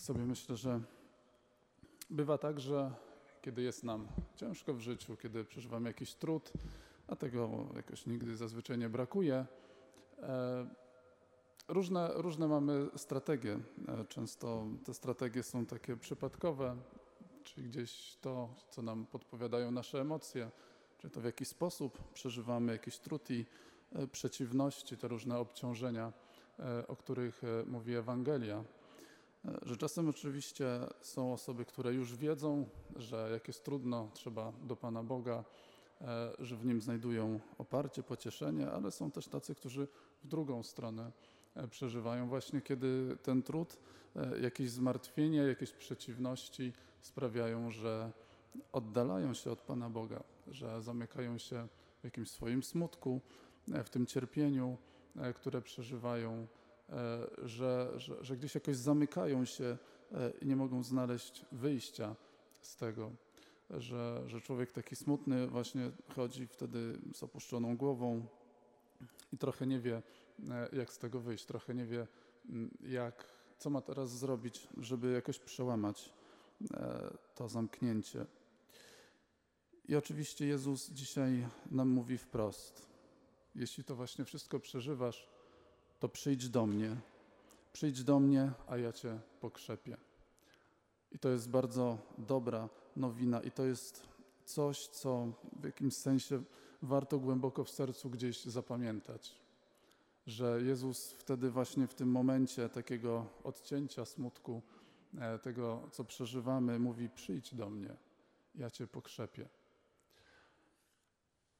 Tak sobie myślę, że bywa tak, że kiedy jest nam ciężko w życiu, kiedy przeżywamy jakiś trud, a tego jakoś nigdy zazwyczaj nie brakuje, e, różne, różne mamy strategie. E, często te strategie są takie przypadkowe, czyli gdzieś to, co nam podpowiadają nasze emocje, czy to w jakiś sposób przeżywamy jakiś trud i e, przeciwności, te różne obciążenia, o których mówi Ewangelia. Że czasem oczywiście są osoby, które już wiedzą, że jak jest trudno, trzeba do Pana Boga, e, że w nim znajdują oparcie, pocieszenie, ale są też tacy, którzy w drugą stronę e, przeżywają. Właśnie, kiedy ten trud, e, jakieś zmartwienie, jakieś przeciwności sprawiają, że oddalają się od Pana Boga, że zamykają się w jakimś swoim smutku, w tym cierpieniu, które przeżywają, że, że, że gdzieś jakoś zamykają się e, i nie mogą znaleźć wyjścia z tego, że, że człowiek taki smutny właśnie chodzi wtedy z opuszczoną głową i trochę nie wie, e, jak z tego wyjść, trochę nie wie, m, jak, co ma teraz zrobić, żeby jakoś przełamać e, to zamknięcie. I oczywiście Jezus dzisiaj nam mówi wprost: Jeśli to właśnie wszystko przeżywasz, to przyjdź do mnie. Przyjdź do mnie, a ja cię pokrzepię. I to jest bardzo dobra nowina, i to jest coś, co w jakimś sensie warto głęboko w sercu gdzieś zapamiętać. Że Jezus wtedy, właśnie w tym momencie takiego odcięcia smutku, e, tego, co przeżywamy, mówi: Przyjdź do mnie, ja cię pokrzepię.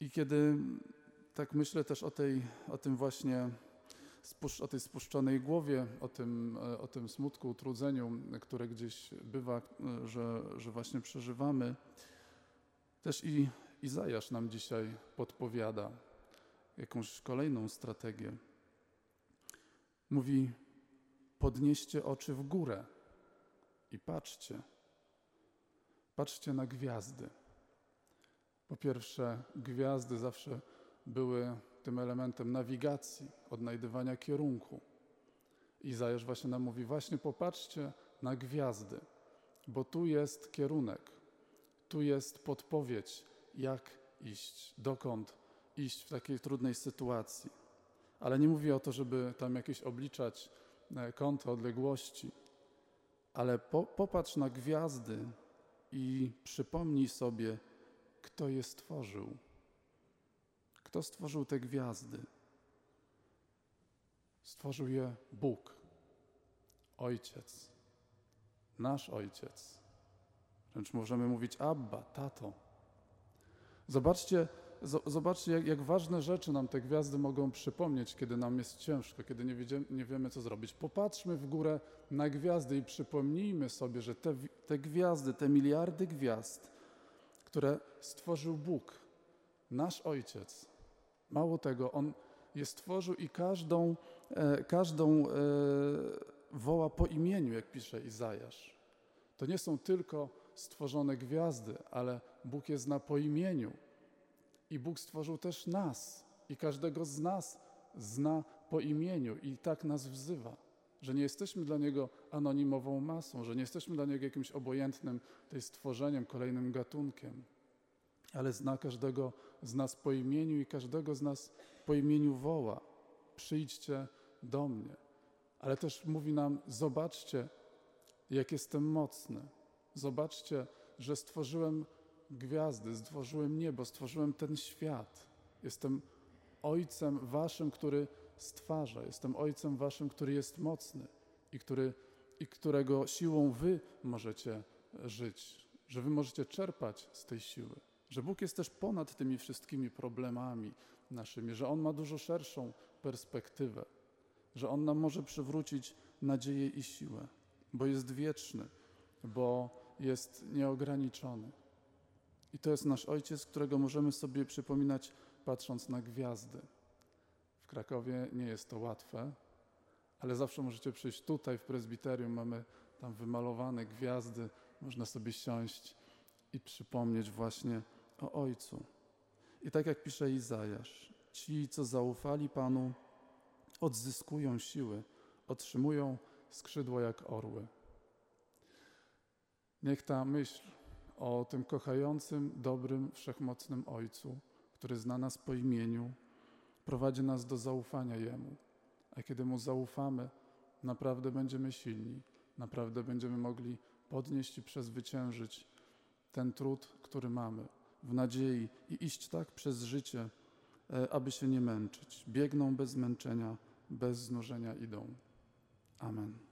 I kiedy tak myślę też o, tej, o tym właśnie, o tej spuszczonej głowie, o tym, e, o tym smutku, utrudzeniu, które gdzieś bywa, e, że, że właśnie przeżywamy, też i Izajasz nam dzisiaj podpowiada jakąś kolejną strategię. Mówi: podnieście oczy w górę i patrzcie. Patrzcie na gwiazdy. Po pierwsze, gwiazdy zawsze były tym elementem nawigacji, odnajdywania kierunku. Izajasz właśnie nam mówi: właśnie popatrzcie na gwiazdy, bo tu jest kierunek, tu jest podpowiedź, jak iść, dokąd iść w takiej trudnej sytuacji. Ale nie mówi o to, żeby tam jakieś obliczać e, kąty odległości, ale po, popatrz na gwiazdy i przypomnij sobie, kto je stworzył. Kto stworzył te gwiazdy? Stworzył je Bóg, Ojciec, nasz Ojciec. Wręcz możemy mówić Abba, tato. Zobaczcie, zo- zobaczcie jak, jak ważne rzeczy nam te gwiazdy mogą przypomnieć, kiedy nam jest ciężko, kiedy nie, wiedziemy, nie wiemy, co zrobić. Popatrzmy w górę na gwiazdy i przypomnijmy sobie, że te, te gwiazdy, te miliardy gwiazd, które stworzył Bóg, nasz Ojciec. Mało tego, On je stworzył i każdą, e, każdą e, woła po imieniu, jak pisze Izajasz. To nie są tylko stworzone gwiazdy, ale Bóg je zna po imieniu. I Bóg stworzył też nas i każdego z nas zna po imieniu i tak nas wzywa. Że nie jesteśmy dla Niego anonimową masą, że nie jesteśmy dla Niego jakimś obojętnym tej stworzeniem, kolejnym gatunkiem, ale zna każdego z nas po imieniu i każdego z nas po imieniu woła. Przyjdźcie do mnie. Ale też mówi nam: Zobaczcie, jak jestem mocny. Zobaczcie, że stworzyłem gwiazdy, stworzyłem niebo, stworzyłem ten świat. Jestem Ojcem Waszym, który stwarza. Jestem Ojcem Waszym, który jest mocny i, który, i którego siłą Wy możecie żyć, że Wy możecie czerpać z tej siły. Że Bóg jest też ponad tymi wszystkimi problemami naszymi, że On ma dużo szerszą perspektywę, że On nam może przywrócić nadzieję i siłę, bo jest wieczny, bo jest nieograniczony. I to jest nasz Ojciec, którego możemy sobie przypominać patrząc na gwiazdy. W Krakowie nie jest to łatwe, ale zawsze możecie przyjść tutaj w prezbiterium, mamy tam wymalowane gwiazdy, można sobie siąść i przypomnieć właśnie o Ojcu. I tak jak pisze Izajasz, ci, co zaufali Panu, odzyskują siły, otrzymują skrzydła jak orły. Niech ta myśl o tym kochającym, dobrym, wszechmocnym Ojcu, który zna nas po imieniu, prowadzi nas do zaufania Jemu. A kiedy Mu zaufamy, naprawdę będziemy silni, naprawdę będziemy mogli podnieść i przezwyciężyć ten trud, który mamy, w nadziei i iść tak przez życie, e, aby się nie męczyć. Biegną bez zmęczenia, bez znużenia idą. Amen.